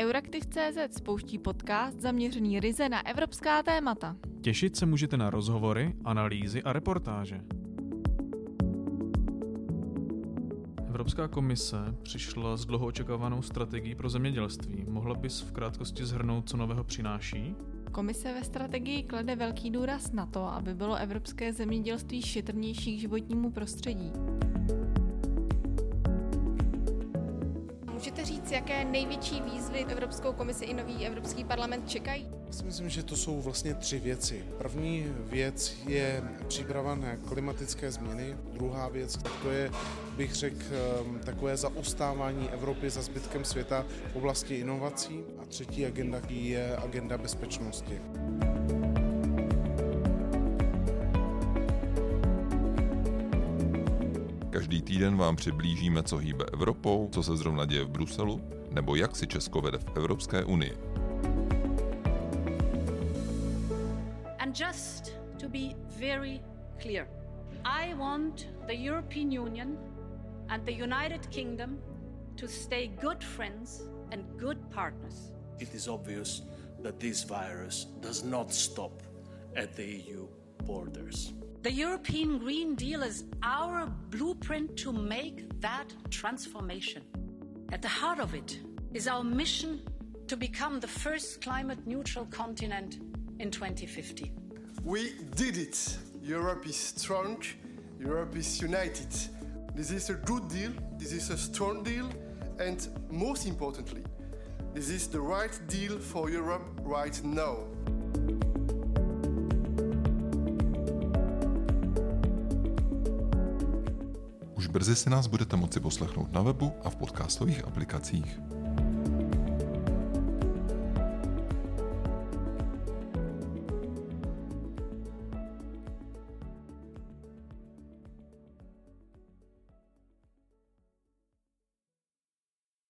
Euraktiv.cz spouští podcast zaměřený ryze na evropská témata. Těšit se můžete na rozhovory, analýzy a reportáže. Evropská komise přišla s dlouho očekávanou strategií pro zemědělství. Mohla bys v krátkosti zhrnout, co nového přináší? Komise ve strategii klade velký důraz na to, aby bylo evropské zemědělství šetrnější k životnímu prostředí. Můžete říct, jaké největší výzvy Evropskou komisi i nový Evropský parlament čekají? Já si myslím, že to jsou vlastně tři věci. První věc je příprava na klimatické změny. Druhá věc to je, bych řekl, ehm, takové zaostávání Evropy za zbytkem světa v oblasti inovací. A třetí agenda je agenda bezpečnosti. Každý týden vám přiblížíme, co hýbe Evropou, co se zrovna děje v Bruselu, nebo jak si Česko vede v Evropské unii. And just to be very clear, I want the European Union and the United Kingdom to stay good friends and good partners. It is obvious that this virus does not stop at the EU borders. The European Green Deal is our blueprint to make that transformation. At the heart of it is our mission to become the first climate neutral continent in 2050. We did it. Europe is strong. Europe is united. This is a good deal. This is a strong deal. And most importantly, this is the right deal for Europe right now. Už brzy si nás budete moci poslechnout na webu a v podcastových aplikacích.